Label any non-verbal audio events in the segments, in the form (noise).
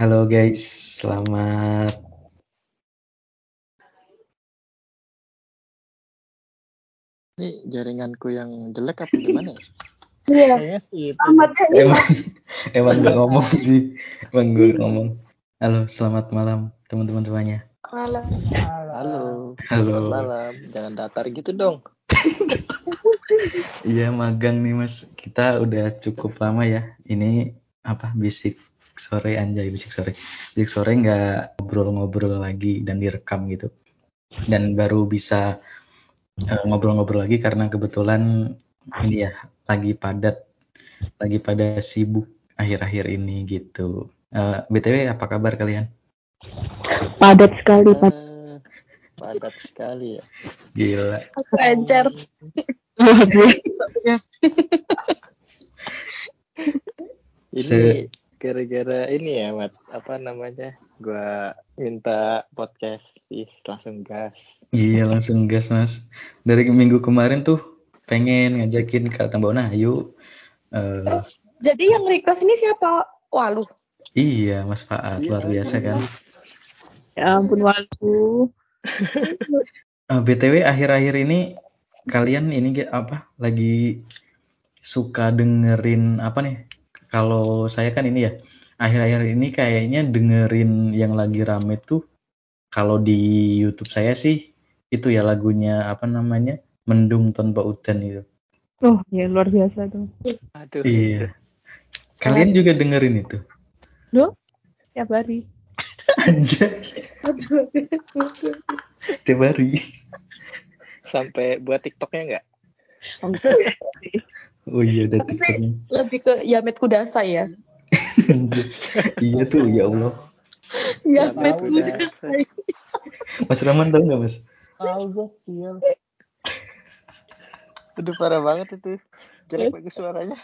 Halo guys, selamat Ini jaringanku yang jelek apa (laughs) gimana ya? Iya. Kayaknya sih itu. Amat aja. emang emang gak ngomong sih, emang gue ngomong. Halo, selamat malam teman-teman semuanya. Malam. Halo. Halo. Selamat malam. Jangan datar gitu dong. (laughs) Iya magang nih mas, kita udah cukup lama ya. Ini apa bisik sore anjay bisik sore, bisik sore nggak ngobrol-ngobrol lagi dan direkam gitu. Dan baru bisa eh, ngobrol-ngobrol lagi karena kebetulan ini ya lagi padat, lagi pada sibuk akhir-akhir ini gitu. Eh, btw apa kabar kalian? Padat sekali, Pak. Eh, padat sekali ya. Gila. Aku encer. Ini gara-gara ini ya, Mat. Apa namanya? Gua minta podcast ih, langsung gas. Iya langsung gas mas. Dari minggu kemarin tuh pengen ngajakin Kak Tambona, ayo. Eh, Jadi yang request ini siapa? Walu. iya Mas Faat, luar Iya, biasa kan. Ya ampun Walu. (laughs) Eh, BTW akhir-akhir ini kalian ini apa lagi suka dengerin apa nih? Kalau saya kan ini ya, akhir-akhir ini kayaknya dengerin yang lagi rame tuh kalau di YouTube saya sih itu ya lagunya apa namanya? Mendung Tanpa Hujan itu. Oh, ya luar biasa tuh. Aduh. Iya. Kalian juga dengerin itu? Loh? Tiap hari. Anjay, Aduh. (laughs) tiap hari. Sampai buat TikToknya enggak? (laughs) Oh iya udah Tapi sih-. Lebih ke Yamet Kudasai ya. (laughs) iya tuh ya Allah. Yamet. Kudasai. Mas Rahman tahu nggak mas? Tahu gue, iya. Aduh parah banget itu. Jelek bagus suaranya.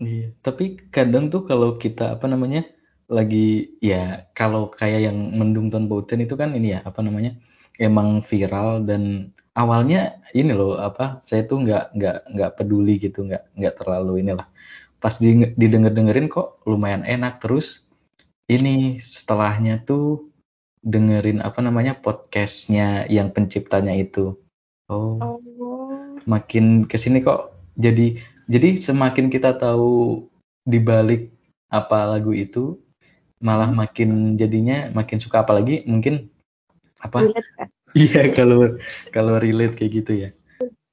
Iya. Tapi kadang tuh kalau kita apa namanya lagi ya kalau kayak yang mendung tanpa hujan itu kan ini ya apa namanya emang viral dan awalnya ini loh apa saya tuh nggak nggak nggak peduli gitu nggak nggak terlalu inilah pas di, didengar dengerin kok lumayan enak terus ini setelahnya tuh dengerin apa namanya podcastnya yang penciptanya itu oh Oh. makin ke sini kok jadi jadi semakin kita tahu dibalik apa lagu itu malah makin jadinya makin suka apalagi mungkin apa kan? Iya kalau kalau relate kayak gitu ya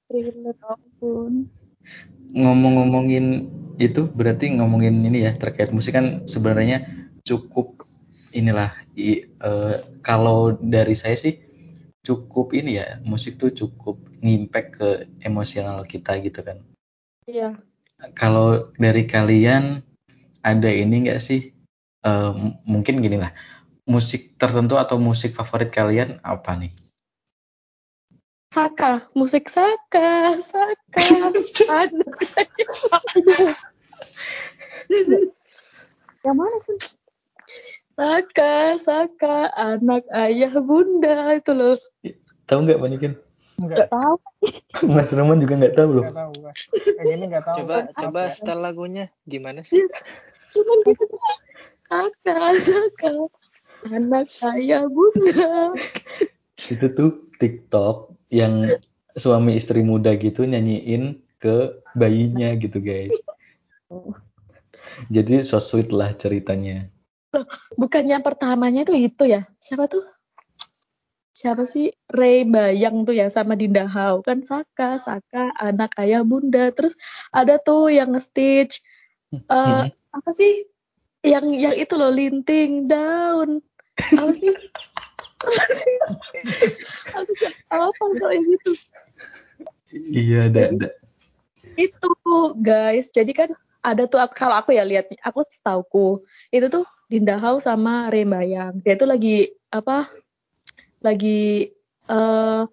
Relate ampun. ngomong-ngomongin itu berarti ngomongin ini ya terkait musik kan sebenarnya cukup inilah i- eh, kalau dari saya sih cukup ini ya musik tuh cukup ngimpact ke emosional kita gitu kan Iya. kalau dari kalian ada ini nggak sih eh, m- mungkin gini lah musik tertentu atau musik favorit kalian apa nih Saka, musik Saka, Saka. (laughs) Aduh. Yang mana pun? Saka, Saka, anak ayah bunda itu loh. tahu nggak Manikin Gak tahu. Mas Roman juga nggak tahu loh tahu. Coba coba setel lagunya gimana sih? Cuman gitu doang. Saka, Saka, anak ayah bunda. itu tuh TikTok yang suami istri muda gitu nyanyiin ke bayinya gitu guys jadi so sweet lah ceritanya Bukannya pertamanya tuh itu ya? Siapa tuh? Siapa sih? Ray Bayang tuh ya sama Dinda Hau kan Saka, Saka, anak ayah bunda. Terus ada tuh yang nge-stitch eh apa sih? Yang yang itu loh linting daun. Apa sih? (laughs) Apa kalau yang gitu. iya ada Itu guys. Jadi kan ada tuh kalau aku ya lihat aku setauku itu tuh Dinda Hau sama Ray Bayang. Dia tuh lagi apa? Lagi eh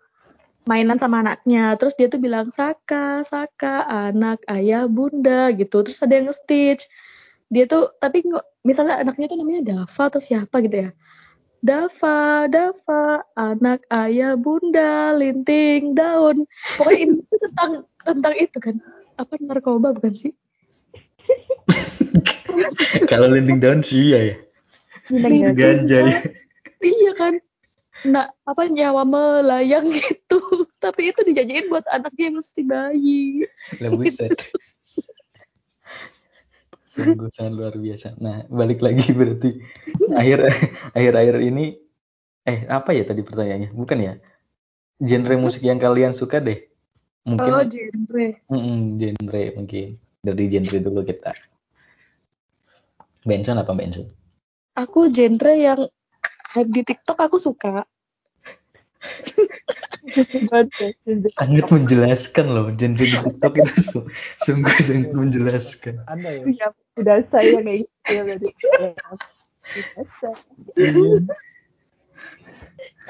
mainan sama anaknya. Terus dia tuh bilang Saka, Saka, anak ayah bunda gitu. Terus ada yang nge-stitch. Dia tuh tapi misalnya anaknya tuh namanya Dava atau siapa gitu ya. Dava, Dava, anak ayah bunda, linting daun. Pokoknya ini tentang tentang itu kan. Apa narkoba bukan sih? (laughs) Kalau landing down sih iya ya. Minang Ganja ya. Iya kan. Nah, apa nyawa melayang gitu. (laughs) Tapi itu dijanjiin buat anaknya yang masih bayi. Lah buset. Sungguh sangat luar biasa. Nah, balik lagi (laughs) berarti akhir akhir-akhir ini eh apa ya tadi pertanyaannya? Bukan ya? Genre musik yang kalian suka deh. Mungkin Oh, genre. Mm-mm, genre mungkin. Dari genre dulu kita. Benson apa Benson? Aku genre yang hype di TikTok aku suka. (laughs) Sangat menjelaskan loh genre di TikTok itu (laughs) su- sungguh sangat menjelaskan. Ada ya? ya udah saya kayak gitu ya biasa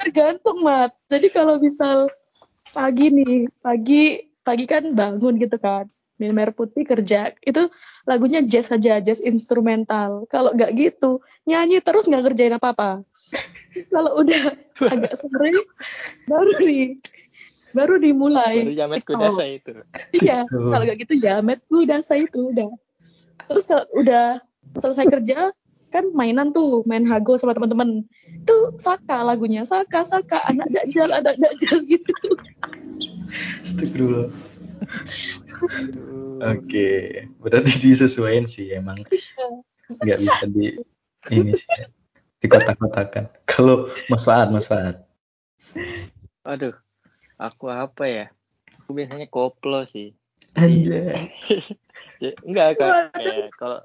Tergantung, Mat. Jadi kalau misal pagi nih, pagi pagi kan bangun gitu kan. Minum air putih kerja. Itu lagunya jazz aja, jazz instrumental. Kalau nggak gitu, nyanyi terus nggak kerjain apa-apa. Terus kalau udah agak sore, baru nih, baru dimulai. Baru jamet kudasa itu. Iya, Betul. kalau nggak gitu ya, met udah saya itu udah. Terus kalau udah selesai kerja, kan mainan tuh, main hago sama teman-teman. Itu Saka lagunya, Saka, Saka, anak dakjal, anak dakjal gitu. Astagfirullah. Oke, berarti disesuaikan sih emang nggak bisa di ini sih ya, di kotak-kotakan. (laughs) Kalau Mas Faad, Mas Faad. Aduh, aku apa ya? Aku biasanya koplo sih. Anjay. (laughs) Ya, enggak. Kayak kalau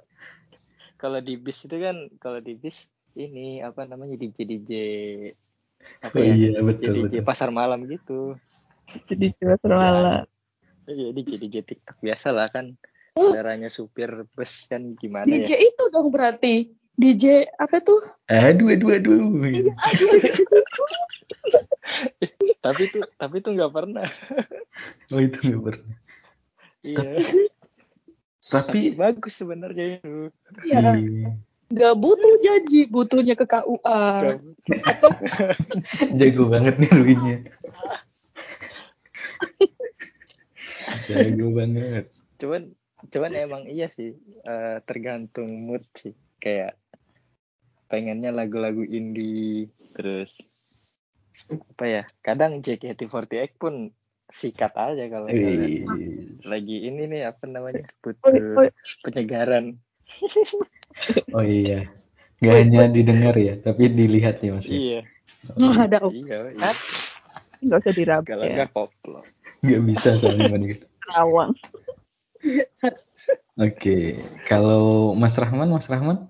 kalau di bis itu kan kalau di bis ini apa namanya DJ DJ apa Oh ya? iya, betul, DJ betul. pasar malam gitu. jadi cuma serwala Iya DJ DJ TikTok biasa lah kan. Oh. Saudaranya supir bus kan gimana DJ ya? itu dong berarti. DJ apa tuh? Aduh, aduh, aduh. Aduh, (laughs) aduh. Tapi tuh tapi tuh nggak pernah. (laughs) Oh itu nggak pernah. Iya. Tapi Tapi bagus sebenarnya itu. ya, iya, nggak butuh janji, butuhnya ke KUA. (laughs) jago banget nih Luinya. jago banget. cuman cuman emang iya sih eh, tergantung mood sih kayak pengennya lagu-lagu indie. Terus? Apa ya? Kadang JKT48 pun sikat aja kalau lagi ini nih apa namanya? Oh, butuh penyegaran. Oh iya. Gak hanya didengar ya, tapi dilihat ya Mas. ya? iya. Oh, ada om. iya. Iya nggak usah diraba kalau ya. nggak koplo Nggak bisa soalnya gitu. Rawang. Oke, kalau Mas Rahman, Mas Rahman?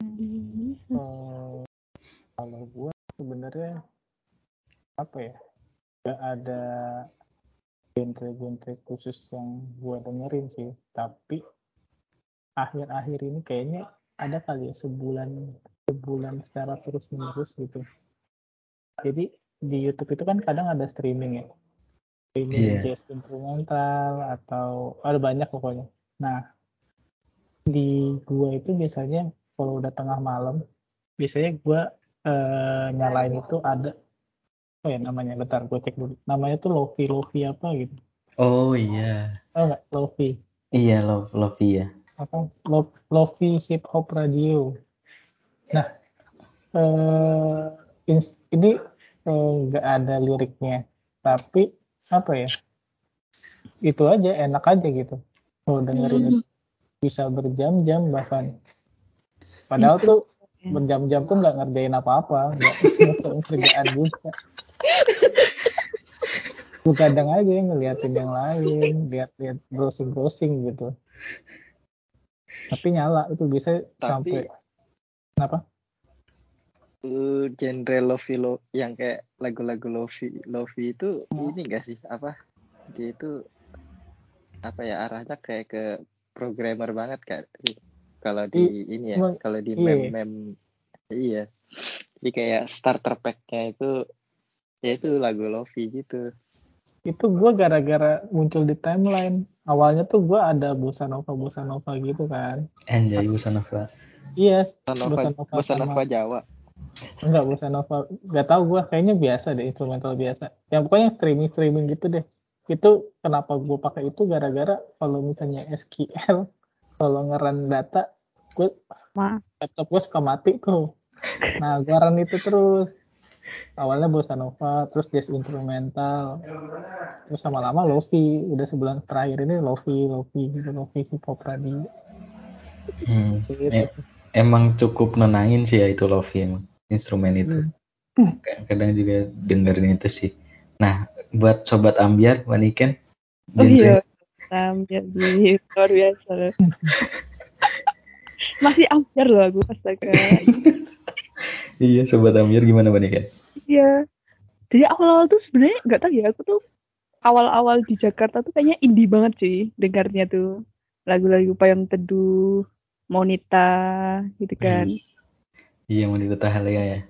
Eh, kalau gue sebenarnya apa ya? Nggak ada genre-genre khusus yang gue dengerin sih. Tapi akhir-akhir ini kayaknya ada kali ya sebulan sebulan secara terus menerus gitu. Jadi di YouTube itu kan kadang ada streaming ya? Streaming Iya. jazz instrumental atau ada banyak pokoknya. Nah di gua itu biasanya kalau udah tengah malam biasanya gua eh, nyalain itu ada oh ya namanya? Bentar gue cek dulu. Namanya tuh lofi lofi apa gitu. Oh iya. oh enggak lofi. Iya, Love, Lovey ya. apa? Lo- lofi hip hop radio. Nah eh ini eh, nggak ada liriknya. Tapi apa ya? Itu aja enak aja gitu. Mau dengerin itu bisa berjam-jam bahkan. Padahal tuh berjam-jam pun nggak ngerjain apa-apa nggak (laughs) kerjaan juga. Gue kadang aja ngeliatin yang lain lihat-lihat browsing-browsing gitu. Tapi nyala itu bisa Tapi- sampai kenapa? Eh, genre lofi lo yang kayak lagu-lagu lofi lofi itu Hmm. ini gak sih? Apa? Dia itu apa ya arahnya kayak ke programmer banget kan kalau di ini ya kalau di iya. mem mem iya. Jadi kayak starter packnya itu ya itu lagu lofi gitu. Itu gue gara-gara muncul di timeline. Awalnya tuh gue ada bossa nova bossa nova gitu kan. Anjay, Bossa Nova. iya bossa nova Bossa nova bossa sama- nova Jawa. Enggak bossa nova nggak tahu gue kayaknya biasa deh instrumental biasa. Yang pokoknya streaming streaming gitu deh. Itu kenapa gue pakai itu gara-gara kalau misalnya SQL kalau ngeran data gue Ma. laptop gue suka mati tuh Nah, gua run itu terus. Awalnya bossa nova, terus jazz instrumental, terus lama-lama lofi. Udah sebulan terakhir ini lofi, lofi gitu, lofi hip hop radio. Hmm. Gitu. E- emang cukup nenangin sih ya itu Lofi emang instrumen itu. Hmm. Kadang juga dengerin itu sih. Nah, buat sobat ambiar, Maniken, Oh iya, Tam, jadi luar biasa. loh. (laughs) Masih ambiar loh aku astaga. iya sobat ambiar gimana Maniken? Iya. Jadi awal-awal tuh sebenarnya nggak tahu ya, aku tuh awal-awal di Jakarta tuh kayaknya indie banget sih dengarnya tuh. Lagu-lagu Payung Teduh, Monita gitu kan. Iya, mau ditata Halia ya.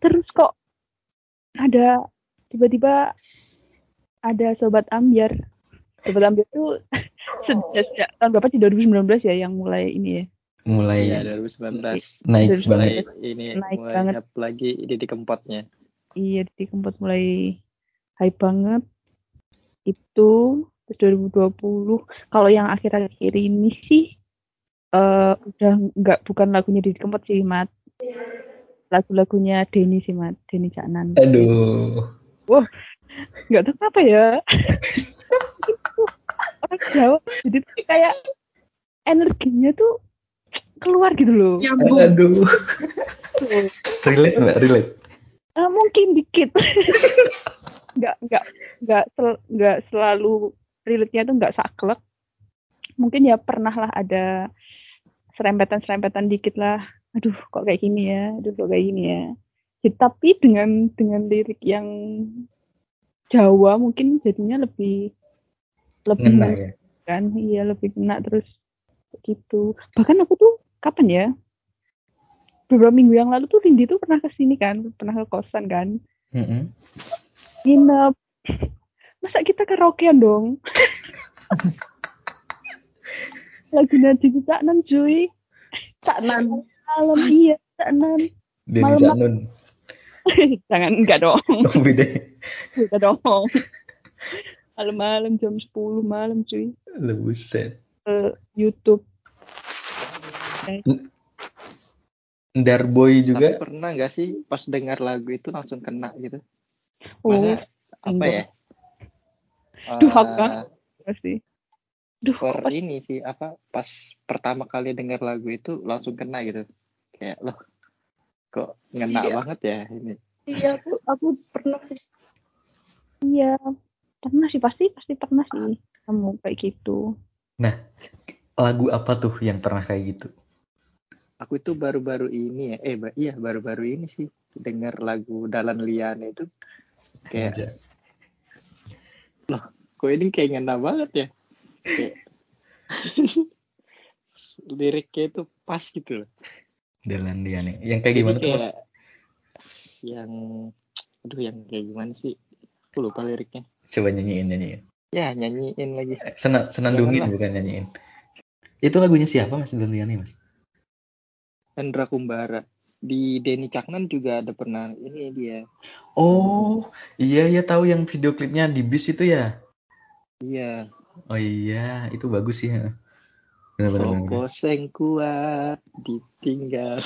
Terus kok ada tiba-tiba ada sobat ambiar. Sobat ambiar tuh sejak, sejak tahun berapa sih 2019 ya yang mulai ini ya. Mulai Iya 2019. naik Dari banget. Mulai ini Naik mulai banget. lagi ini di kempotnya. Iya, di Kempot mulai hype banget. Itu terus 2020. Kalau yang akhir-akhir ini sih eh udah nggak bukan lagunya di Kempot sih, Mat. Lagu-lagunya Denny sih, Mat. Denny Caknan. Aduh. Nggak tahu apa ya. (laughs) Orang Jawa jadi tuh kayak energinya tuh keluar gitu loh. Nyambung. Aduh. relate mbak, relate. Eh, mungkin dikit (laughs) nggak nggak nggak sel- nggak selalu relate-nya tuh nggak saklek mungkin ya pernah lah ada serempetan serempetan dikit lah aduh kok kayak gini ya aduh kok kayak gini ya Ya, tapi dengan dengan lirik yang Jawa mungkin jadinya lebih lebih Ngena ya. kan? Iya lebih kena terus gitu. Bahkan aku tuh kapan ya? Beberapa minggu yang lalu tuh Lindy tuh pernah ke sini kan? Pernah ke kosan kan? Mm-mm. nginep. Masa kita karaokean dong? (laughs) Lagi nanti kita nan cuy. Caknan. malam iya nan Denny Malam- Cak Nun. (laughs) jangan enggak dong. (laughs) Oh, beda. enggak dong malam-malam jam 10 malam cuy Buset. ke YouTube Darboy juga Tapi pernah nggak sih pas dengar lagu itu langsung kena gitu? oh Masa apa enggak. ya? Duh, Eh, aku kan- pasti duh per kok ini sih apa pas pertama kali dengar lagu itu langsung kena gitu kayak loh kok ngena Iya. banget ya ini Iya, aku aku pernah sih. iya pernah sih pasti pasti pernah sih kamu kayak gitu lagu apa tuh yang pernah kayak gitu? aku itu baru-baru ini ya eh ba- iya baru-baru ini sih dengar lagu Dalan Liane itu kayak Aja. kok ini kayak ngena banget ya kayak (laughs) liriknya itu pas gitu loh Dalan dia nih. Yang kayak Jadi gimana tuh? Mas? kayak yang aduh yang kayak gimana sih aku lupa liriknya Coba nyanyiin nyanyiin. ya nyanyiin lagi Eh, Sena, senandungin Janganlah. bukan nyanyiin. Itu lagunya siapa Mas Dalan Liani Mas? Hendra Kumbara di Denny Caknan juga ada pernah ini dia Oh, iya iya tahu yang video klipnya di bis itu ya. iya Oh iya, itu bagus sih. ya. Sopo sing kuat ditinggal.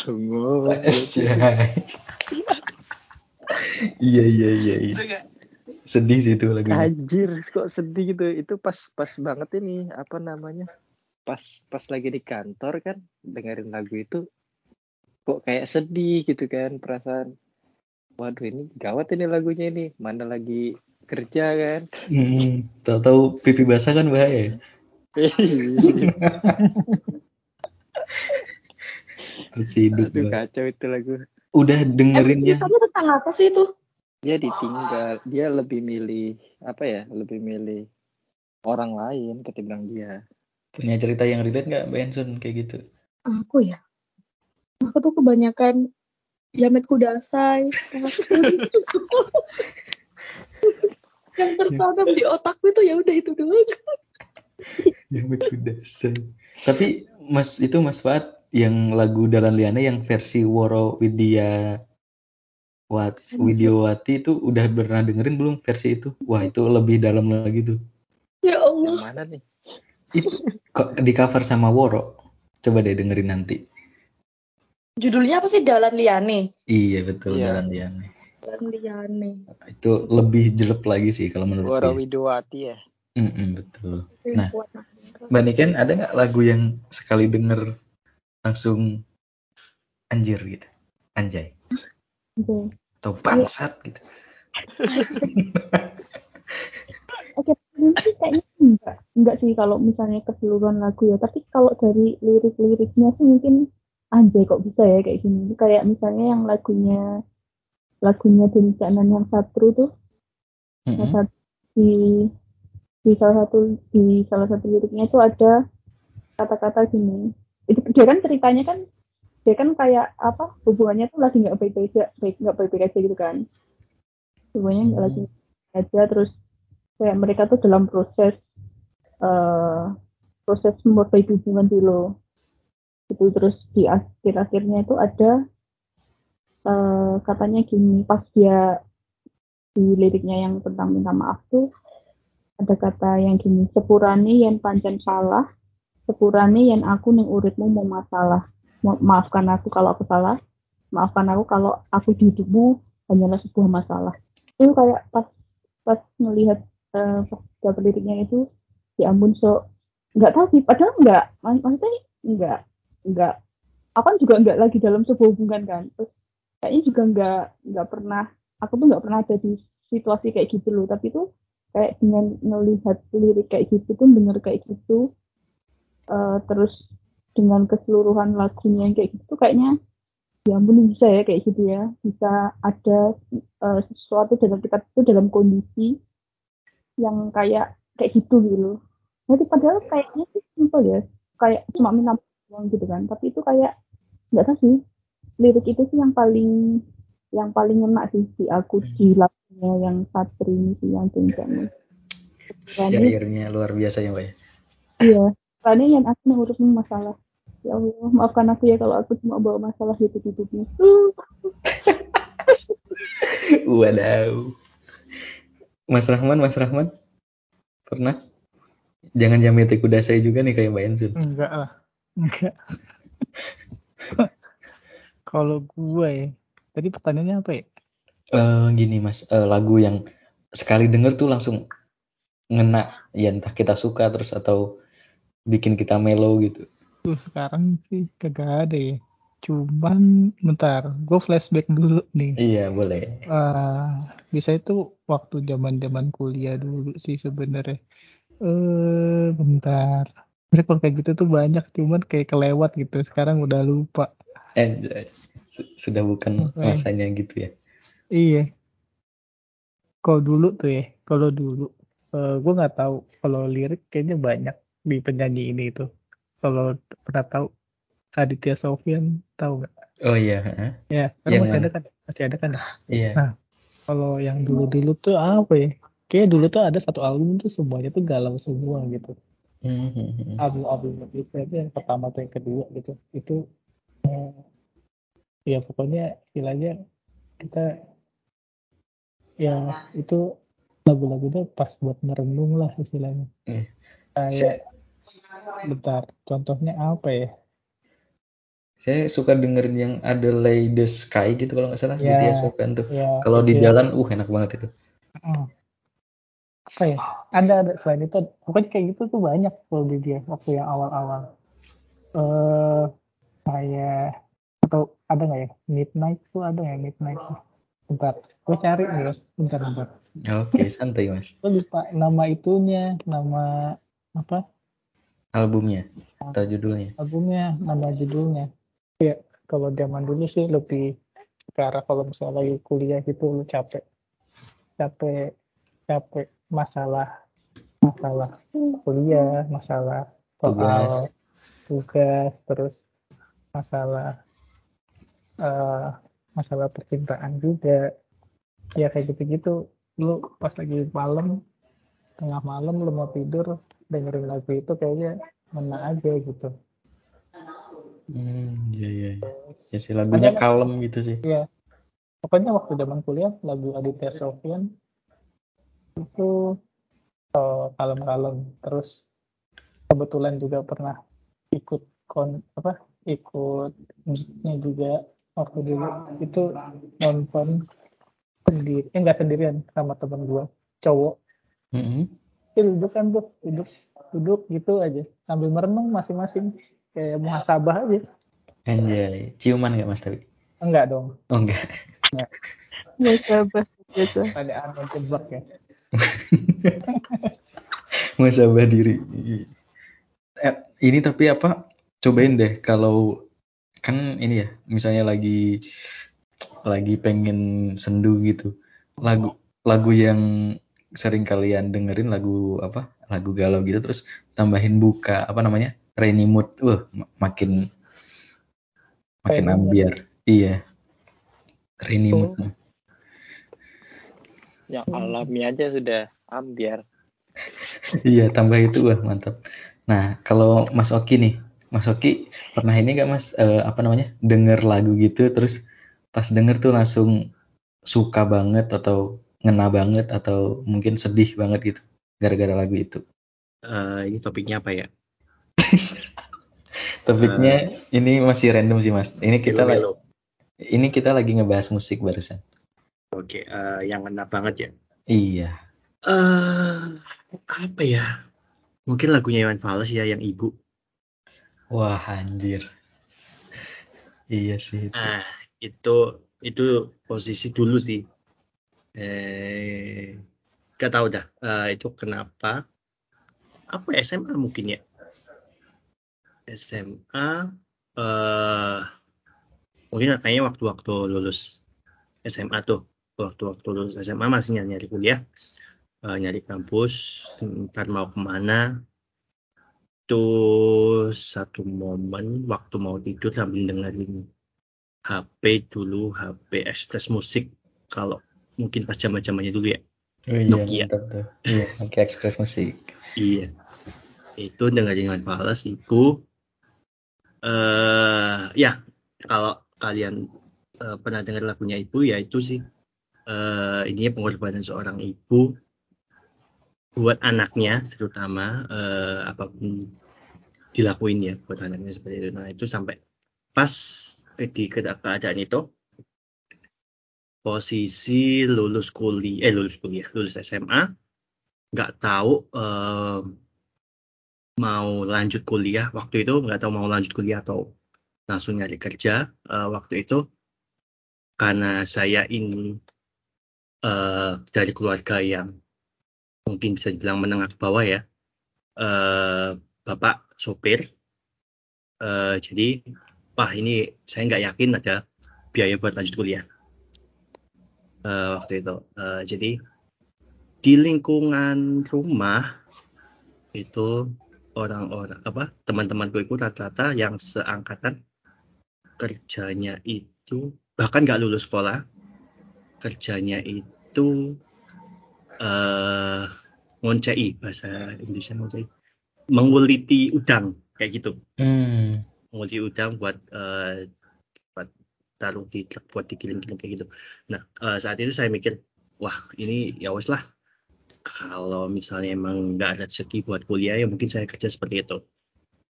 Anjay. (laughs) Iya iya iya iya. Sedih sih itu lagunya. Anjir, kok sedih gitu. Itu pas pas banget ini apa namanya? Pas pas lagi di kantor kan dengerin lagu itu kok kayak sedih gitu kan perasaan. Waduh ini gawat ini lagunya ini. Mana lagi kerja kan. Hmm, tahu-tahu pipi basah kan bahaya. (laughs) Terciduk. Aduh gua. kacau itu lagu. Udah Emang dengerinnya. ceritanya tentang apa sih itu? Dia ditinggal, dia lebih milih apa ya? Lebih milih orang lain ketimbang dia. Punya cerita yang relate nggak Mbak Ensun kayak gitu? Aku ya. Aku tuh kebanyakan Yamet Kudasai. (laughs) yang tertanam di otakku itu ya udah itu doang. Betul dasar. Tapi Mas itu Mas Fuad yang lagu Dalan Liane yang versi Woro Widya Wat Widiawati itu udah pernah dengerin belum versi itu? Wah itu lebih dalam lagi tuh. Ya Yang Allah. mana nih? Itu kok di cover sama Woro. Coba deh dengerin nanti. Judulnya apa sih? Dalan Liane. Iya betul Iya. Jalan Liane. Dalan Liane. Itu lebih jelek lagi sih kalau menurut Wara gue. Widowati ya. Mm-mm, betul. Yang Nah. kuat nah. Mbak Niken ada nggak lagu yang sekali denger langsung anjir gitu, anjay Oke. atau bangsat gitu? (laughs) Oke, mungkin kayaknya enggak. Enggak sih kalau misalnya keseluruhan lagu ya. Tapi kalau dari lirik-liriknya sih mungkin anjay kok bisa ya kayak gini. Kayak misalnya yang lagunya lagunya Denny Caknan yang Satru tuh Mm-mm. satu- di di salah satu di salah satu liriknya itu ada kata-kata gini. Itu dia kan ceritanya kan dia kan kayak apa hubungannya tuh lagi nggak baik-baik aja, baik nggak baik-baik aja gitu kan. Hubungannya nggak lagi aja terus kayak mereka tuh dalam proses eh proses memperbaiki hubungan dulu. Itu terus di akhir akhirnya itu ada eh katanya gini pas dia di liriknya yang tentang minta maaf tuh ada kata yang gini sepurane yen pancen salah sepurane yen aku ning uripmu mau masalah. Ma- maafkan aku kalau aku salah. Maafkan aku kalau aku di hidupmu hanyalah sebuah masalah. Itu kayak pas pas melihat eh, pas dapet liriknya itu ya ampun so nggak tahu sih padahal nggak mak- maksudnya nggak nggak aku kan juga nggak lagi dalam sebuah hubungan kan. Terus kayaknya juga nggak nggak pernah aku tuh nggak pernah ada di situasi kayak gitu loh. Tapi tuh kayak dengan melihat lirik kayak gitu tuh bener kayak gitu Eh, terus dengan keseluruhan lagunya yang kayak gitu tuh kayaknya ya ampun bisa ya kayak gitu ya bisa ada eh, sesuatu dalam kita tuh dalam kondisi yang kayak kayak gitu gitu loh. Jadi padahal kayaknya sih simpel ya, kayak cuma minta uang gitu kan. Tapi itu kayak nggak tahu sih lirik itu sih yang paling yang paling ngena sih di aku di lagunya yang Satri ini sih yang tinggalnya. Syairnya luar biasa ya Mbak ya. Iya, karena yang aku ngurusmu masalah. Ya Allah, maafkan aku ya kalau aku cuma bawa masalah hidup-hidupnya. (laughs) Wadaw. Mas Rahman, Mas Rahman, pernah? Jangan jamete kuda saya juga nih kayak Mbak Ensun. Enggak lah. Enggak. (laughs) Kalau gue ya, tadi pertanyaannya apa ya? Eh, gini Mas, eh, lagu yang sekali denger tuh langsung ngena, ya entah kita suka terus atau bikin kita mellow gitu. Tuh sekarang sih kagak ada ya. Cuman bentar, gue flashback dulu nih. Iya boleh. Eh, bisa itu waktu zaman-zaman kuliah dulu sih sebenarnya. Eh, bentar. Sebenarnya kalau kayak gitu tuh banyak, cuman kayak kelewat gitu. Sekarang udah lupa. Eh, su- sudah bukan Oke. masanya gitu ya. Iya. Kalau dulu tuh ya, kalau dulu, eh gue nggak tahu. Kalau lirik kayaknya banyak di penyanyi ini itu. Kalau pernah tahu Aditya Sofyan, tahu nggak? Oh iya, heeh. Ya, kan Yang masih mana? ada kan? Masih ada kan? iya. Nah. Kalau yang dulu-dulu tuh apa ya? Kayaknya dulu tuh ada satu album tuh semuanya tuh galau semua gitu. Hmm, hmm, hmm. Album-album itu yang pertama atau yang kedua gitu. Itu eh, ya pokoknya istilahnya kita ya itu lagu-lagunya pas buat merenung lah istilahnya. Iya. Kayak bentar, contohnya apa ya? Saya suka dengerin yang ada Lay the Sky gitu kalau nggak salah Ya, Ditya Sofyan tuh. Ya, Kalau di ya. jalan, uh enak banget itu. Hmm. Apa ya? Ada ada selain itu pokoknya kayak gitu tuh banyak kalau di dia waktu yang awal-awal. Eh kayak atau ada nggak ya Midnight tuh ada nggak ya Midnight? Bentar, gue cari nih ya. Bentar, bentar. Oke, santai mas. Gue lupa nama itunya, nama apa? Albumnya atau judulnya. albumnya nama judulnya? Ya kalau zaman dulu sih lebih ke arah kalau misalnya lagi kuliah gitu lu capek. Capek capek masalah masalah kuliah masalah soal tugas terus masalah eh, masalah percintaan juga. Ya kayak gitu-gitu. Lu pas lagi malam tengah malam lu mau tidur dengerin lagu itu kayaknya ngena aja gitu Hmm, iya iya. iya. Ya sih lagunya Ada- kalem gitu sih. Iya. Pokoknya waktu zaman kuliah lagu Aditya Sofyan itu eh, kalem-kalem. Terus kebetulan juga pernah ikut kon apa ikut musiknya juga waktu dulu itu nonton sendiri eh enggak sendirian sama teman gua cowok Mm-mm. itu duduk kan tuh duduk duduk gitu aja sambil merenung masing-masing kayak muhasabah aja Anjay, ciuman nggak mas tapi? enggak dong Oh enggak. Biasa, biasa. ada anu jebak ya (laughs) Muasabah diri. Eh, ini tapi apa? Cobain deh kalau kan ini ya, misalnya lagi lagi pengen sendu gitu. Lagu lagu yang sering kalian dengerin lagu apa? Lagu galau gitu terus tambahin buka apa namanya? Rainy mood. Wah, ma- makin makin Rainy mood. ambiar. Iya. Rainy mood. Yang alami aja sudah ambiar. (laughs) Iya, tambah itu wah mantap. Nah, kalau Mas Oki nih, Mas Oki pernah ini gak Mas eh, apa namanya denger lagu gitu terus pas denger tuh langsung suka banget atau ngena banget atau mungkin sedih banget gitu gara-gara lagu itu. Eh, ini topiknya apa ya? (laughs) Topiknya ini masih random sih Mas. Ini kita lagi ini kita lagi ngebahas musik barusan. Oke, eh, yang enak banget ya. Iya. Eh, apa ya? Mungkin lagunya Iwan Fals ya yang Ibu. Wah, anjir. Iya sih. itu. Ah, itu itu posisi dulu sih. Eh, gak tahu dah. Eh, itu kenapa? Apa ya, SMA mungkin ya? SMA. Eh, mungkin kayaknya waktu-waktu lulus SMA tuh. Waktu-waktu lulus SMA masih nyari-nyari kuliah. Eh, nyari kampus. Ntar mau ke mana. Tuh satu momen waktu mau tidur sambil dengerin HP dulu, HP Express Musik kalau mungkin pas zaman zamannya dulu ya. Oh iya, Nokia. tuh. Iya, Nokia Express Musik. Iya. Itu dengerin Iwan Fals itu eh ya kalau kalian eh, pernah dengar lagunya Ibu ya itu sih eh ininya pengorbanan seorang ibu buat anaknya terutama eh, apa pun dilakuin ya buat anaknya seperti itu. Nah itu sampai pas ketika keadaan itu posisi lulus kuliah eh lulus kuliah lulus SMA nggak tahu eh, mau lanjut kuliah waktu itu nggak tahu mau lanjut kuliah atau langsung nyari kerja Eh, waktu itu. Karena saya ini eh, dari keluarga yang mungkin bisa dibilang menengah ke bawah ya eh, bapak sopir. Eh, jadi wah ini saya nggak yakin ada biaya buat lanjut kuliah Eh, waktu itu Eh, jadi di lingkungan rumah itu orang-orang apa teman-temanku itu rata-rata yang seangkatan kerjanya itu bahkan nggak lulus sekolah kerjanya itu eh ngoncei bahasa Indonesia ngoncei menguliti udang kayak gitu Hmm. menguliti udang buat buat taruh di truk buat dikirim-kirim kayak gitu. Nah eh, saat itu saya mikir wah ini ya wes lah. Kalau misalnya emang nggak ada rezeki buat kuliah ya mungkin saya kerja seperti itu.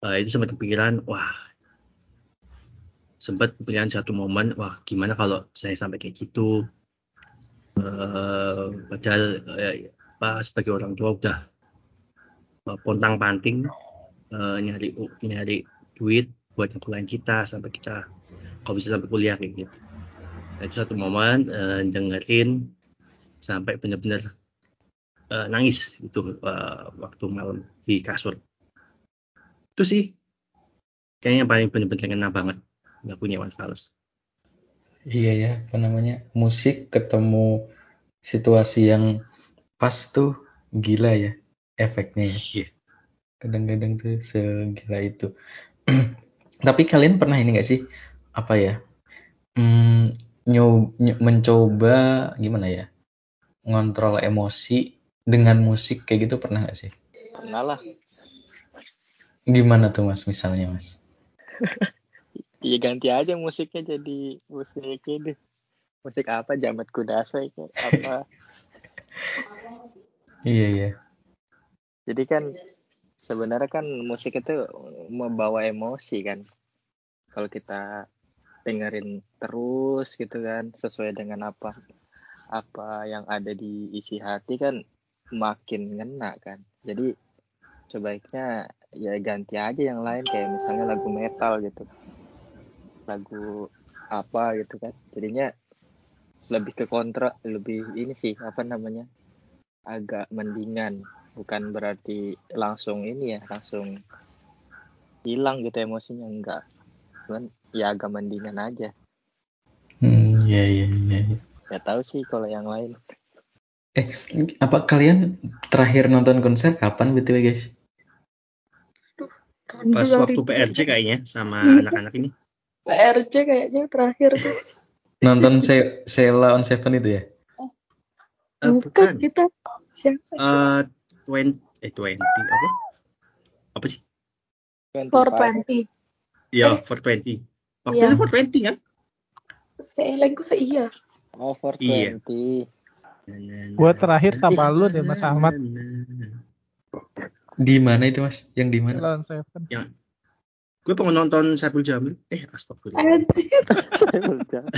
Eh, itu sempat kepikiran wah sempat kepikiran satu momen wah gimana kalau saya sampai kayak gitu? Eh, padahal eh, apa sebagai orang tua udah eh, pontang panting eh, nyari nyari duit buat nyekolahin kita sampai kita kalau bisa sampai kuliah kayak gitu Nah, itu satu momen eh, dengerin sampai benar-benar eh, nangis itu eh, waktu malam di kasur itu sih kayaknya yang paling benar-benar kena banget lagunya Iwan Fals Iya ya, apa namanya? Musik ketemu situasi yang pas tuh gila ya efeknya ya. Iya. Kadang-kadang tuh segila itu. (clears throat) Tapi kalian pernah ini gak sih? Apa ya? Hmm, nyob- ny- mencoba gimana ya? Ngontrol emosi dengan musik kayak gitu pernah gak sih? Pernah lah. Gimana tuh mas misalnya mas? Iya (laughs) ganti aja musiknya jadi musik ini. Musik apa? Jamet Kudasai kayak apa? (laughs) Iya iya. Jadi kan sebenarnya kan musik itu membawa emosi kan kalau kita dengerin terus gitu kan sesuai dengan apa apa yang ada di isi hati kan makin ngena kan. Jadi sebaiknya ya ganti aja yang lain kayak misalnya lagu metal gitu. Lagu apa gitu kan. Jadinya lebih ke kontra lebih ini sih apa namanya agak mendingan. Bukan berarti langsung ini ya langsung hilang gitu emosinya enggak. Cuman ya agak mendingan aja Hmm, iya iya iya. iya. ya tahu sih kalau yang lain Eh, apa kalian terakhir nonton konser kapan btw guys? Pas 2000. waktu PRJ kayaknya sama (laughs) anak-anak ini. PRJ kayaknya terakhir tuh. Nonton Se Sheila on Seven itu ya? Eh, Bukan bukan. kita siapa? Eh, 20 eh 20 apa? Apa sih? 420. Ya, 420. Waktu Iya. itu 420 kan? Seelengku seiya. oh Iya. 420 Gue terakhir sama lu deh Mas Ahmad. Di mana itu mas? Yang di mana? Lawan Seven. Gue pengen nonton Saiful Jamil. Eh, astagfirullah. Anjir. Udah. (laughs)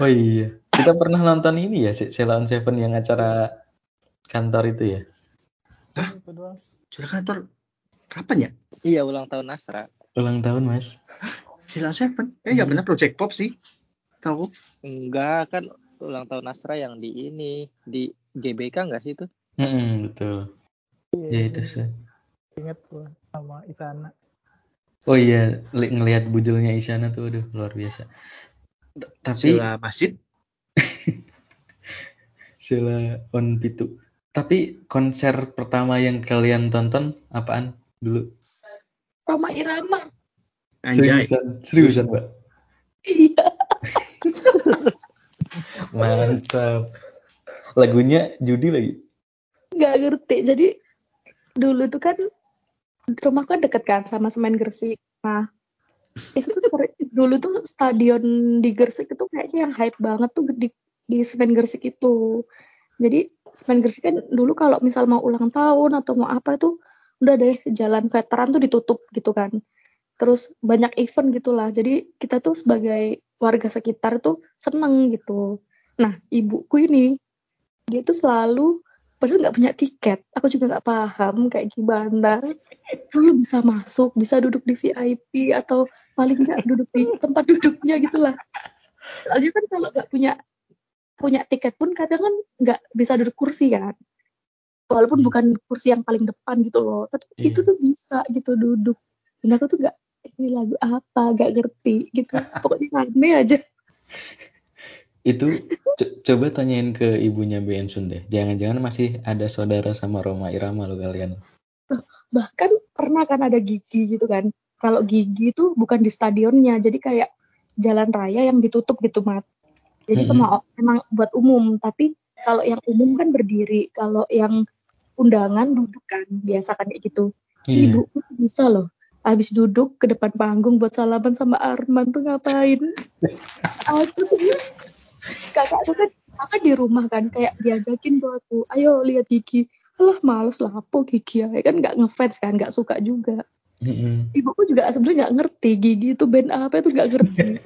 Oh iya, kita pernah nonton ini ya, Se- on Seven yang acara kantor itu ya? Itu doang. Sudah kantor kapan ya? iya ulang tahun Astra Ulang tahun mas. Silan Seven. Eh, nggak pernah Project Pop sih. Tahu? enggak kan ulang tahun Astra yang di ini di GBK enggak sih itu Mm-mm, betul. Iya, Ya itu sih. Ingat gue sama Isana. Oh iya, li- ngelihat bujulnya Isyana tuh, aduh luar biasa. T- Tapi Sila Masjid. Sheila (laughs) on Pitu. Tapi konser pertama yang kalian tonton apaan dulu? Roma Irama. Anjay. Seriusan, seriusan mbak. Iya. (laughs) Mantap. Lagunya Judi lagi. Nggak ngerti. Jadi dulu tuh kan rumahku kan deket kan sama Semen Gresik. Nah, itu tuh seri- dulu tuh stadion di Gresik itu kayaknya yang hype banget tuh di, di Semen Gresik itu. Jadi Semen Gresik kan dulu kalau misal mau ulang tahun atau mau apa tuh udah deh jalan veteran tuh ditutup gitu kan. Terus banyak event gitulah. Jadi kita tuh sebagai warga sekitar tuh seneng gitu. Nah, ibuku ini dia tuh selalu padahal nggak punya tiket aku juga nggak paham kayak gimana selalu bisa masuk bisa duduk di VIP atau paling nggak duduk di tempat duduknya gitulah soalnya kan kalau nggak punya punya tiket pun kadang kan nggak bisa duduk kursi kan walaupun Hmm. bukan kursi yang paling depan gitu loh tapi Iya. itu tuh bisa gitu duduk dan aku tuh nggak ini lagu apa nggak ngerti gitu pokoknya aneh aja Itu co- coba tanyain ke ibunya BN Sun deh. Jangan-jangan masih ada saudara sama Roma Irama lo kalian. bahkan pernah kan ada gigi gitu kan kalau gigi tuh bukan di stadionnya jadi kayak jalan raya yang ditutup gitu mat jadi Mhm. semua o- emang buat umum tapi kalau yang umum kan berdiri kalau yang undangan duduk kan biasa kan kayak gitu Iya. ibu bisa loh habis duduk ke depan panggung buat salaman sama Arman tuh ngapain aku tuh kakak tuh kan kakak di rumah kan kayak diajakin tuh aku ayo lihat gigi alah males lah apa gigi ya kan nggak ngefans kan nggak suka juga Mm-mm. ibuku juga sebenarnya nggak ngerti gigi itu band apa itu nggak ngerti (laughs)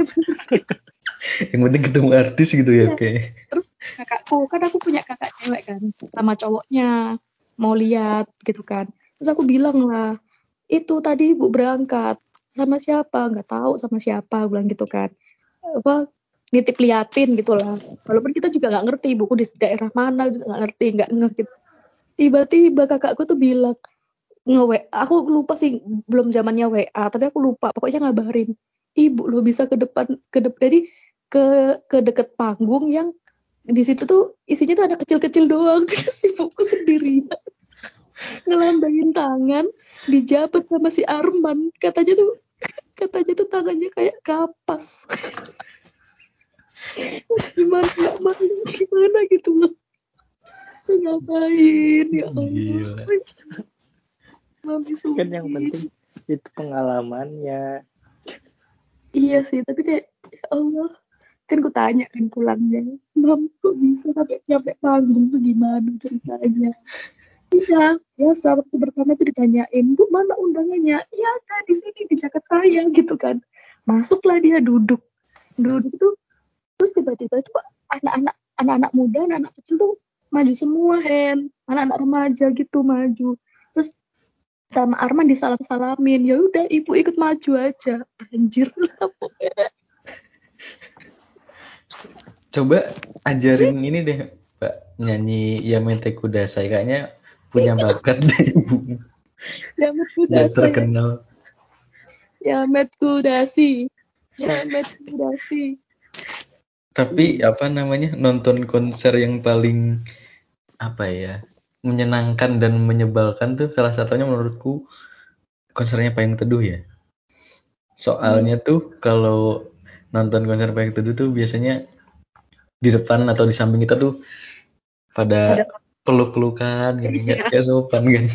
Yang penting ketemu artis gitu ya Iya. kayak. terus kakakku kan aku punya kakak cewek kan sama cowoknya mau lihat gitu kan. Terus aku bilang lah itu tadi ibu berangkat. Sama siapa? Nggak tahu sama siapa aku bilang gitu kan. Apa nitip liatin gitu lah. Walaupun kita juga nggak ngerti ibuku di daerah mana? Juga nggak ngerti nggak nge gitu. Tiba-tiba kakakku tuh bilang nge aku lupa sih belum zamannya WA tapi aku lupa pokoknya ngabarin ibu lo bisa ke depan ke depan jadi ke ke deket panggung yang di situ tuh isinya tuh ada kecil-kecil doang. (laughs) Terus ibuku sendiri. Ngelambain tangan dijabat sama si Arman. Katanya tuh katanya tuh tangannya kayak kapas. Gimana nggak malu gimana gitu? Loh ngapain? Ya Allah. Gila. Mami kan yang penting itu pengalamannya. Iya sih, tapi kayak ya Allah, kan ku tanya kan pulangnya, Mam kok bisa sampai nyampe panggung tuh gimana ceritanya? iya biasa waktu pertama itu ditanyain bu mana undangannya? Iya ada di sini di jaket saya gitu kan. Masuklah dia duduk. Duduk tuh terus tiba-tiba itu anak-anak anak-anak muda anak-anak kecil tuh maju semua Hen. Anak-anak remaja gitu maju. Terus sama Arman disalam-salamin ya udah ibu ikut maju aja. Anjir lah pokoknya Coba ajarin ini deh, Mbak, nyanyi Yamete Kudasai. Kayaknya punya (laughs) bakat deh, Ibu. Yamet Biar Kudasai terkenal. Yamet Kudasi Yamet Kudasi Tapi apa namanya nonton konser yang paling apa ya menyenangkan dan menyebalkan tuh salah satunya menurutku konsernya Payung Teduh ya. Soalnya tuh kalau nonton konser Payung Teduh tuh biasanya di depan atau di samping kita tuh pada Ada- peluk-pelukan gitu nggak nggak sopan kan. (laughs)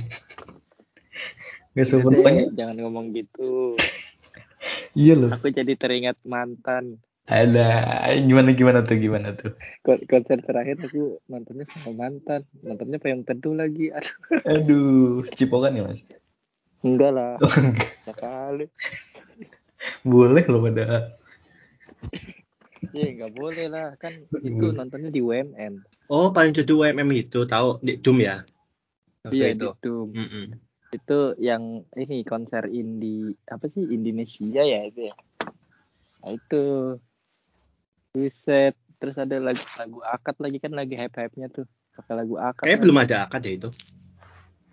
Nggak sopan deh, pokoknya. jangan ngomong gitu. Iya loh. Aku jadi teringat mantan. Ada gimana gimana tuh gimana tuh. Kon- Konser terakhir aku nontonnya sama mantan. Nontonnya payung teduh lagi. (laughs) Aduh, Aduh, cipokan ya mas. enggak lah. Oh, (laughs) enggak. Sekali. Boleh loh pada. Iya, enggak boleh lah. Kan itu nontonnya di UMM. Oh, paling judul UMM itu tahu di Doom ya? Iya, itu. di Doom. Mm-mm. Itu yang ini konser indie apa sih Indonesia ya itu ya. Nah, itu. Buset. Terus ada lagu lagu akad lagi kan lagi hype-hype-nya tuh. Pakai lagu akad. Kayaknya kan. belum ada akad ya itu.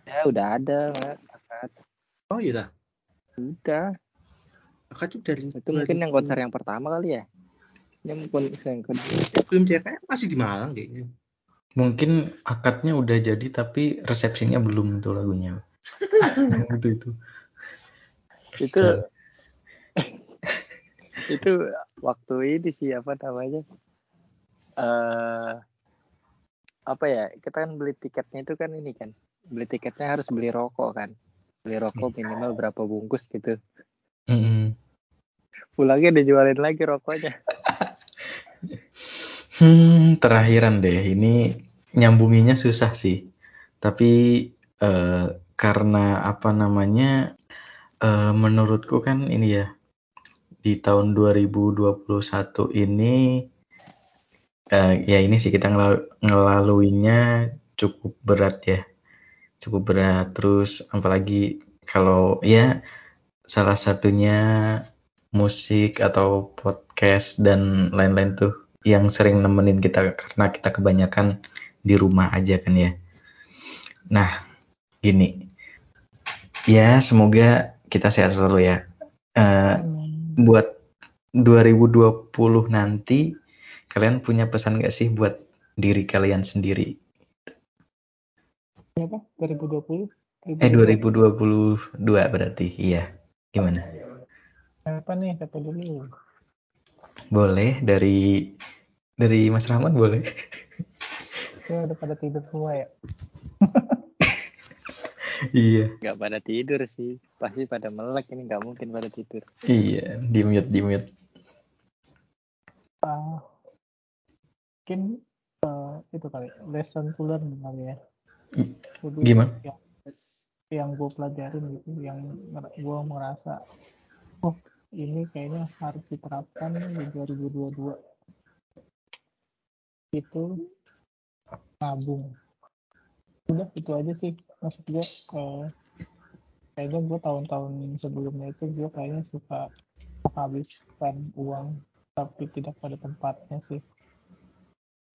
Ya udah ada akad. Oh iya, dah. Udah. akad dari Itu mungkin yang konser yang pertama kali ya. Belum dia kayak masih di Malang kayaknya. Mungkin akadnya udah jadi tapi resepsinya belum tuh lagunya. (laughs) itu itu. itu (laughs) itu waktu ini sih apa namanya eh apa ya kita kan beli tiketnya itu kan ini kan beli tiketnya harus beli rokok kan beli rokok minimal berapa bungkus gitu Mm-mm. pulangnya dijualin lagi rokoknya (laughs) Hmm, terakhiran deh. Ini nyambunginya susah sih. Tapi eh, karena apa namanya? eh, menurutku kan ini ya di tahun 2021 ini eh, ya ini sih kita ngelalu- ngelaluinya cukup berat ya. Cukup berat terus apalagi kalau ya salah satunya musik atau podcast dan lain-lain tuh yang sering nemenin kita karena kita kebanyakan di rumah aja kan ya. Nah, gini. Ya, semoga kita sehat selalu ya. Eh, buat 2020 nanti kalian punya pesan gak sih buat diri kalian sendiri? Berapa? 2020? Eh 2022 berarti. Iya. Gimana? Apa nih? Siapa dulu? Boleh dari dari Mas Rahmat boleh? Ya udah pada tidur semua ya. iya. nggak pada tidur sih pasti pada melek ini nggak mungkin pada tidur Iya, di mute di mute. Ah, mungkin eh, itu kali lesson to learn kali ya. Jadi Gimana? yang yang gue pelajarin gitu, yang gue merasa oh ini kayaknya harus diterapkan di 2022 itu nabung. Udah itu aja sih maksud gue. eh, kayaknya gue tahun-tahun sebelumnya itu gue kayaknya suka menghabiskan uang tapi tidak pada tempatnya sih.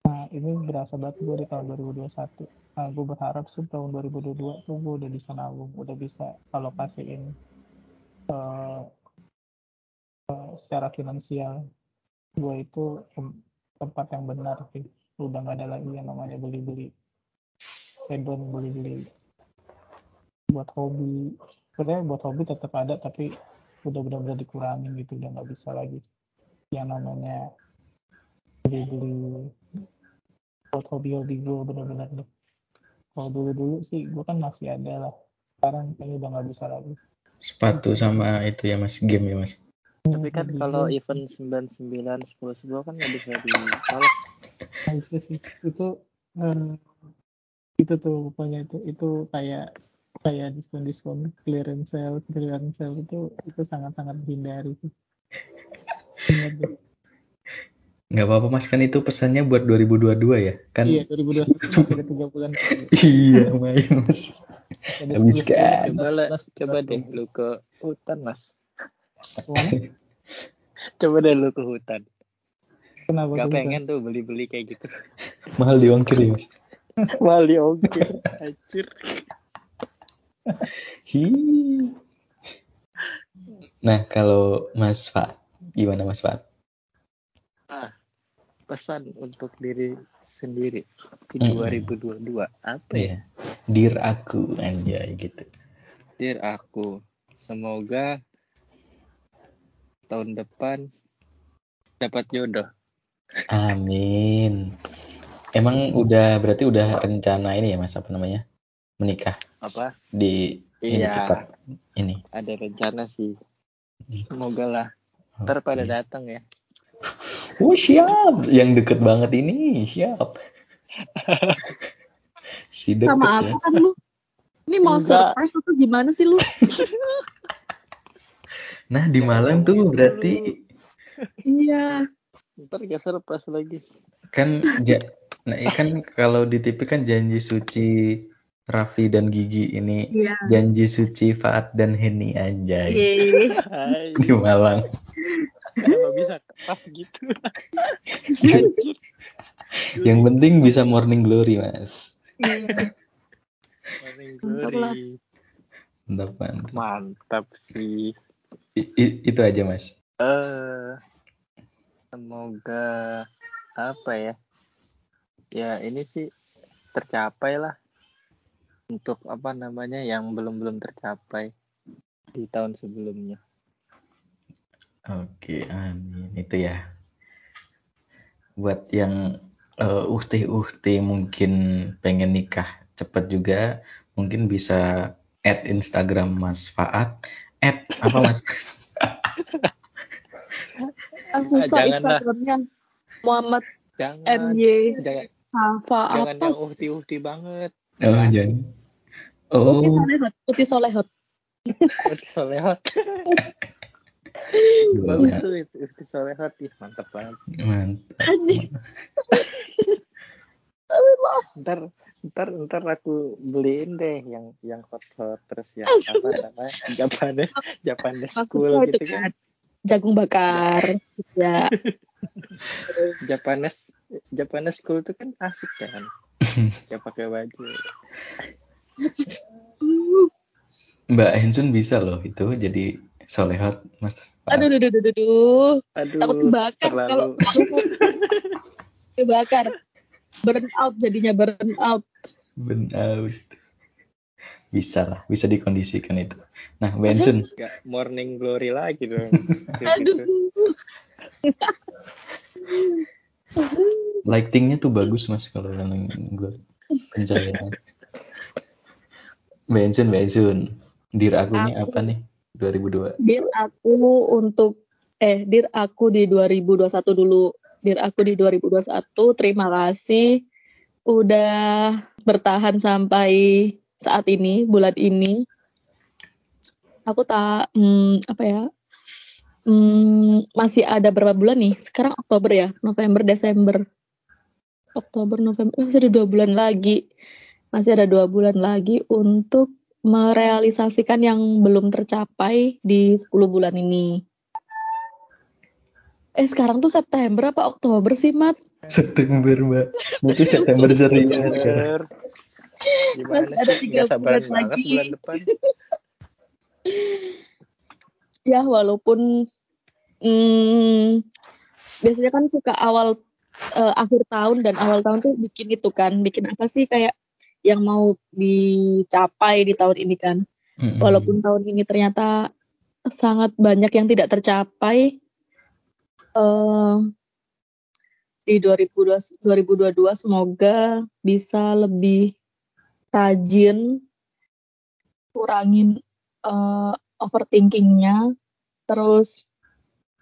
Nah ini berasa banget gue di tahun 2021. Nah gue berharap sih tahun 2022 tuh gue udah bisa nabung, udah bisa alokasiin eh, eh, secara finansial gue itu tempat yang benar sih. Udah nggak ada lagi yang namanya beli-beli hedon, beli-beli buat hobi. Sebenarnya buat hobi tetap ada tapi udah benar-benar dikurangin gitu, udah nggak bisa lagi yang namanya beli-beli buat hobi-hobi gue bener-bener. Kalau dulu-dulu sih gue kan masih ada lah. Sekarang kayaknya udah nggak bisa lagi. Sepatu sama itu ya Mas, game ya Mas. Tapi kan Hobi kalau gue- event 99 10 10 kan nggak bisa ditolak Nah, itu sih itu eh, itu tuh pokoknya itu itu kayak kayak diskon diskon clearance sale clearance sale itu itu sangat sangat dihindari sih deh. Nggak apa-apa mas kan itu pesannya buat 2022 ya kan? iya 2021 masih ada tiga bulan iya main mas. Ada Habis 10 bulan, kan. Coba lah, 11, coba 12. deh lu ke hutan mas. (laughs) Coba deh lu ke hutan. Kenapa Gak tuh? pengen tuh beli-beli kayak gitu. (laughs) Mahal di ongkir ya. (laughs) Wali oke, anjir. Hi. Nah kalau Mas Fat gimana Mas Fat? Pesan untuk diri sendiri di Mm-mm. 2022 apa ya? Iya. Dear aku anjay gitu. Dear aku, semoga tahun depan dapat jodoh. Amin. Emang udah berarti udah rencana ini ya Mas apa namanya? Menikah Apa? di ini Iya. cepat ini. Ada rencana sih. Semoga lah. Ntar pada datang ya. Oh siap, yang deket banget ini siap. (laughs) si deket Sama ya. aku kan lu. Ini mau Enggak. surprise atau gimana sih lu? (laughs) Nah di Malang tuh berarti Iya. Ntar gak surprise lagi. kan ja, nah kan kalau di TV kan janji suci Raffi dan Gigi ini Iya. janji suci Faat dan Henny anjay Yeay. Hai. di Malang. Kenapa bisa pas gitu? (laughs) Yang penting bisa morning glory mas. Iya. Morning glory. Mantap, mantap. Mantap sih. I- i- itu aja mas. Eh semoga apa ya? Ya ini sih tercapai lah untuk apa namanya yang belum belum tercapai di tahun sebelumnya. Oke, amin. Itu ya. Buat yang eh, uhti-uhti mungkin pengen nikah cepet juga, mungkin bisa add Instagram Mas Faat. Add apa Mas? Ah, susah. Instagramnya. Muhammad Jangan MY jangan Safa jangan apa? yang uhti-uhti banget. Oh, jangan. Oh, Putih Solehot. Putih Solehot. Uhti solehot. Bagus tuh itu uhti solehot. Ih, mantap banget. mantap. Anjir. (laughs) Ntar ntar ntar aku beliin deh yang yang hot hot terus yang apa namanya Japanese Japanese school Maksudnya gitu kan kan jagung bakar. Ya. (laughs) Japanese Japanese school itu kan asik kan (laughs) ya pakai baju Mbak Hensun bisa loh itu jadi solehot Mas. Aduh, aduh, aduh, aduh, aduh. Takut dibakar kalau terlalu (laughs) dibakar. Burn out jadinya burn out. Burn out. Bisa lah, bisa dikondisikan itu. Nah, (laughs) Gak morning glory lagi dong (laughs) Aduh. gitu. (laughs) lightingnya tuh bagus mas kalau yang gue pencahayaan. Mbak Hensun, dir aku ini Aku. apa nih? 2002. Dir aku untuk eh dir aku di 2021 dulu. Dir aku di 2021 terima kasih udah bertahan sampai saat ini bulan ini. Aku tak hmm, apa ya? Hmm, masih ada berapa bulan nih? Sekarang Oktober ya, November, Desember. Oktober, November, oh, masih ada dua bulan lagi. Masih ada dua bulan lagi untuk merealisasikan yang belum tercapai di 10 bulan ini. Eh sekarang tuh September apa Oktober sih, Mat? September mbak. Nanti September (laughs) serius. Gimana Masih ada tiga bulan lagi. bulan depan. (laughs) Ya walaupun hmm, biasanya kan suka awal eh, akhir tahun dan awal tahun tuh bikin itu kan, bikin apa sih kayak yang mau dicapai di tahun ini kan. Mm-mm. Walaupun tahun ini ternyata sangat banyak yang tidak tercapai. Eh di 2022, 2022 semoga bisa lebih rajin, kurangin eh, overthinkingnya, terus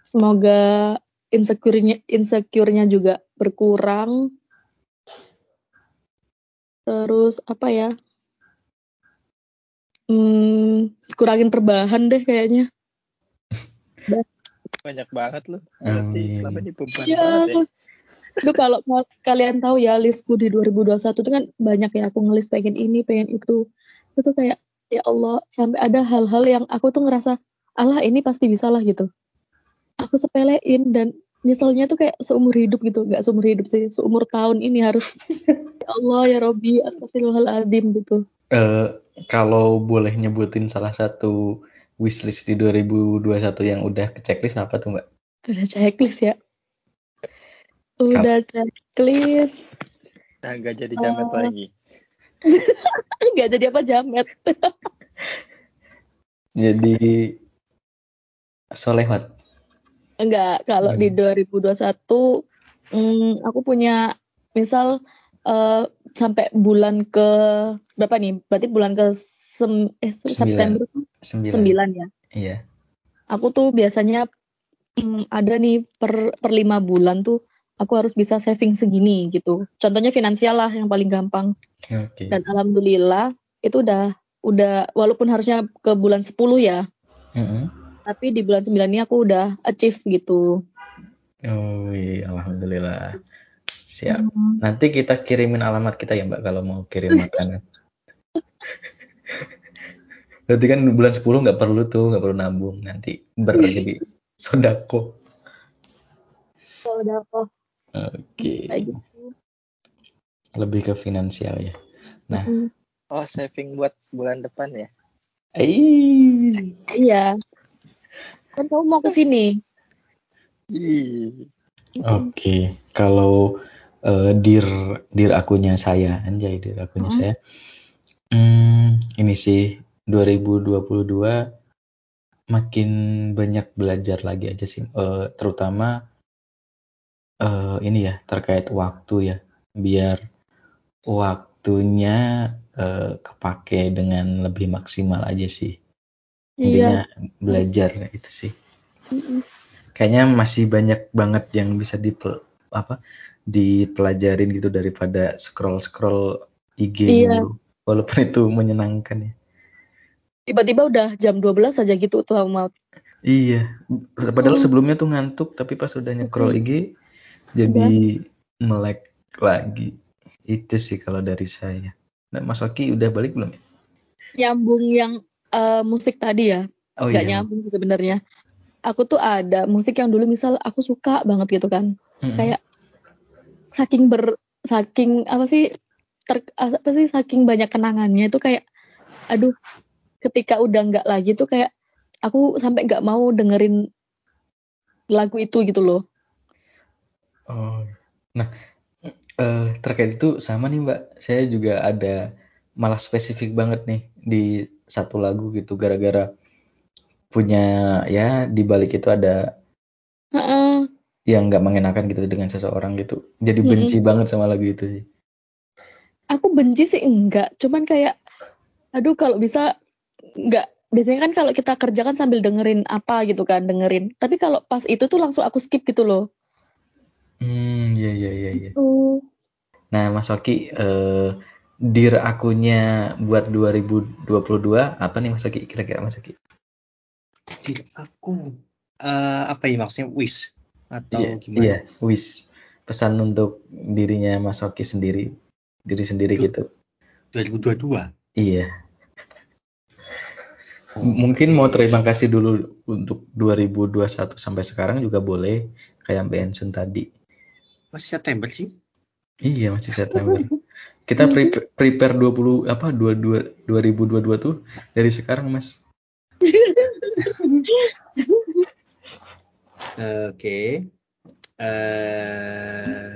semoga insecure-nya insecure-nya juga berkurang. Terus apa ya? Hmm, kurangin rebahan deh kayaknya. (laughs) Banyak banget loh. Berarti Amin. selama ini beban Iya. banget ya. Kalau mau- kalian tahu ya listku di 2021 itu kan banyak ya aku ngelis pengen ini, pengen itu. Itu tuh kayak ya Allah sampai ada hal-hal yang aku tuh ngerasa Allah ini pasti bisa lah gitu. Aku sepelein dan nyeselnya tuh kayak seumur hidup gitu, nggak seumur hidup sih, seumur tahun ini harus (laughs) ya Allah ya Robi astagfirullahaladzim gitu. Eh, kalau boleh nyebutin salah satu wishlist di 2021 yang udah ke checklist apa tuh mbak? Udah checklist ya. Udah checklist. Nah, nggak jadi jamet Oh. lagi. (laughs) Nggak jadi apa jamet. (laughs) Jadi solehwat. Enggak, kalau di 2021 hmm, aku punya misal eh, sampai bulan ke berapa nih? Berarti bulan ke sem, eh, Sembilan. September Sembilan. 9 ya. Iya. Aku tuh biasanya hmm, ada nih per per lima bulan tuh aku harus bisa saving segini gitu. Contohnya finansial lah yang paling gampang. Oke. Dan alhamdulillah itu udah udah walaupun harusnya ke bulan 10 ya, Mm-mm. tapi di bulan 9 ini aku udah achieve gitu. Oh iya, alhamdulillah. Siap. Hmm. Nanti kita kirimin alamat kita ya mbak kalau mau kirim makanan. (laughs) Berarti kan bulan 10 nggak perlu tuh, nggak perlu nabung. Nanti berjadi sodako. Oh, udah kok Oke. kayak gitu. Lebih ke finansial ya. Nah. Oh, saving buat bulan depan ya. Iya. Kan kamu mau ke sini. Ih. Oke, kalau eh, dir dir akunnya saya, anjay dir akunnya Mm. saya. Hmm, ini sih 2022 makin banyak belajar lagi aja sih, Eh, terutama eh, ini ya terkait waktu ya, biar waktunya eh, kepake dengan lebih maksimal aja sih. Iya. Intinya belajar itu sih. Kayaknya masih banyak banget yang bisa di apa dipelajarin gitu daripada scroll scroll IG Iya. dulu walaupun itu menyenangkan ya Tiba-tiba udah jam 12 aja gitu tuh mau. iya padahal Mm. sebelumnya tuh ngantuk tapi pas udah nge-scroll IG jadi melek lagi itu sih kalau dari saya nah Mas Oki udah balik belum ya Nyambung yang eh, musik tadi ya. oh Nggak iya nyambung sebenarnya. Aku tuh ada musik yang dulu misal aku suka banget gitu kan. Mm-mm. Kayak saking ber saking apa sih ter, apa sih saking banyak kenangannya itu kayak aduh ketika udah nggak lagi tuh kayak aku sampai nggak mau dengerin lagu itu gitu loh. Oh, nah eh, terkait itu sama nih Mbak, saya juga ada malah spesifik banget nih di satu lagu gitu gara-gara punya ya di balik itu ada Heeh. yang nggak mengenakan gitu dengan seseorang gitu. Jadi benci banget sama lagu itu sih. Aku benci sih enggak, cuman kayak aduh kalau bisa enggak biasanya kan kalau kita kerja kan sambil dengerin apa gitu kan, dengerin. Tapi kalau pas itu tuh langsung aku skip gitu loh. Hmm, iya iya iya iya. Tuh. Nah, Mas Oki eh dir akunnya buat 2022 apa nih Mas Oki kira-kira Mas Oki? Tidak aku eh apa ya maksudnya wish atau Iya, gimana? iya, wish. Pesan untuk dirinya Mas Oki sendiri, diri sendiri Duh. gitu. 2022. Iya. Mungkin mau terima kasih dulu untuk 2021 sampai sekarang juga boleh kayak Mbak Ensun tadi. Masih September sih? Iya, masih September. Kita pre- prepare 20 apa 22 2022 tuh dari sekarang, Mas. Oke. Eh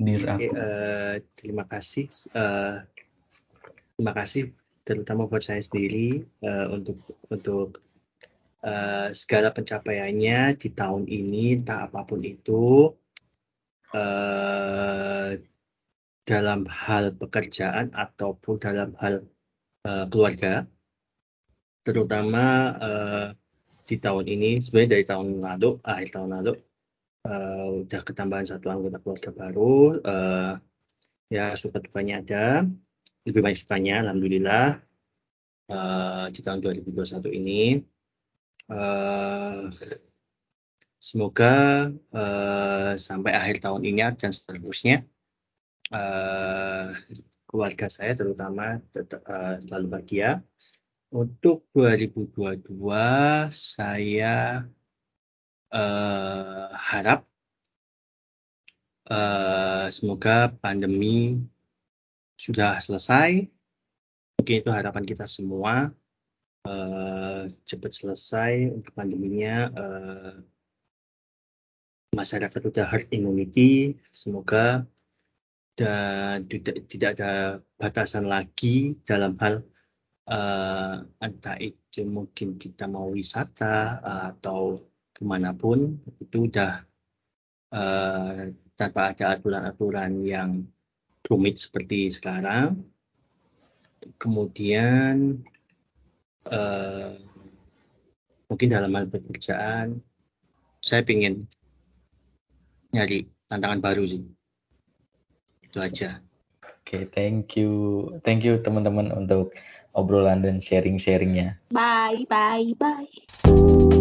Dir Oke, aku. eh, terima kasih. eh, terima kasih terutama buat saya sendiri eh, untuk untuk eh, segala pencapaiannya di tahun ini, tak apa pun itu, eh, dalam hal pekerjaan ataupun dalam hal eh, keluarga, terutama eh, di tahun ini, sebenarnya dari tahun lalu, akhir tahun lalu, eh, udah ketambahan satu anggota keluarga baru. eh, ya suka dukanya ada lebih banyak sukanya alhamdulillah. Eh, di tahun 2021 ini Eh, semoga eh, sampai akhir tahun ini dan seterusnya eh, keluarga saya terutama tetap eh, selalu bahagia. Untuk 2022 saya eh, harap eh, semoga pandemi sudah selesai. Mungkin itu harapan kita semua. eh, cepat selesai untuk pandeminya. eh, masyarakat sudah herd immunity. Semoga dan tidak tidak ada batasan lagi dalam hal eh, entah itu mungkin kita mau wisata atau ke mana pun itu udah eh, tanpa ada aturan-aturan yang rumit seperti sekarang. Kemudian eh, mungkin dalam hal pekerjaan saya ingin nyari tantangan baru sih. Itu aja. Oke, thank you. Thank you teman-teman untuk obrolan dan sharing-sharingnya. Bye, bye, bye.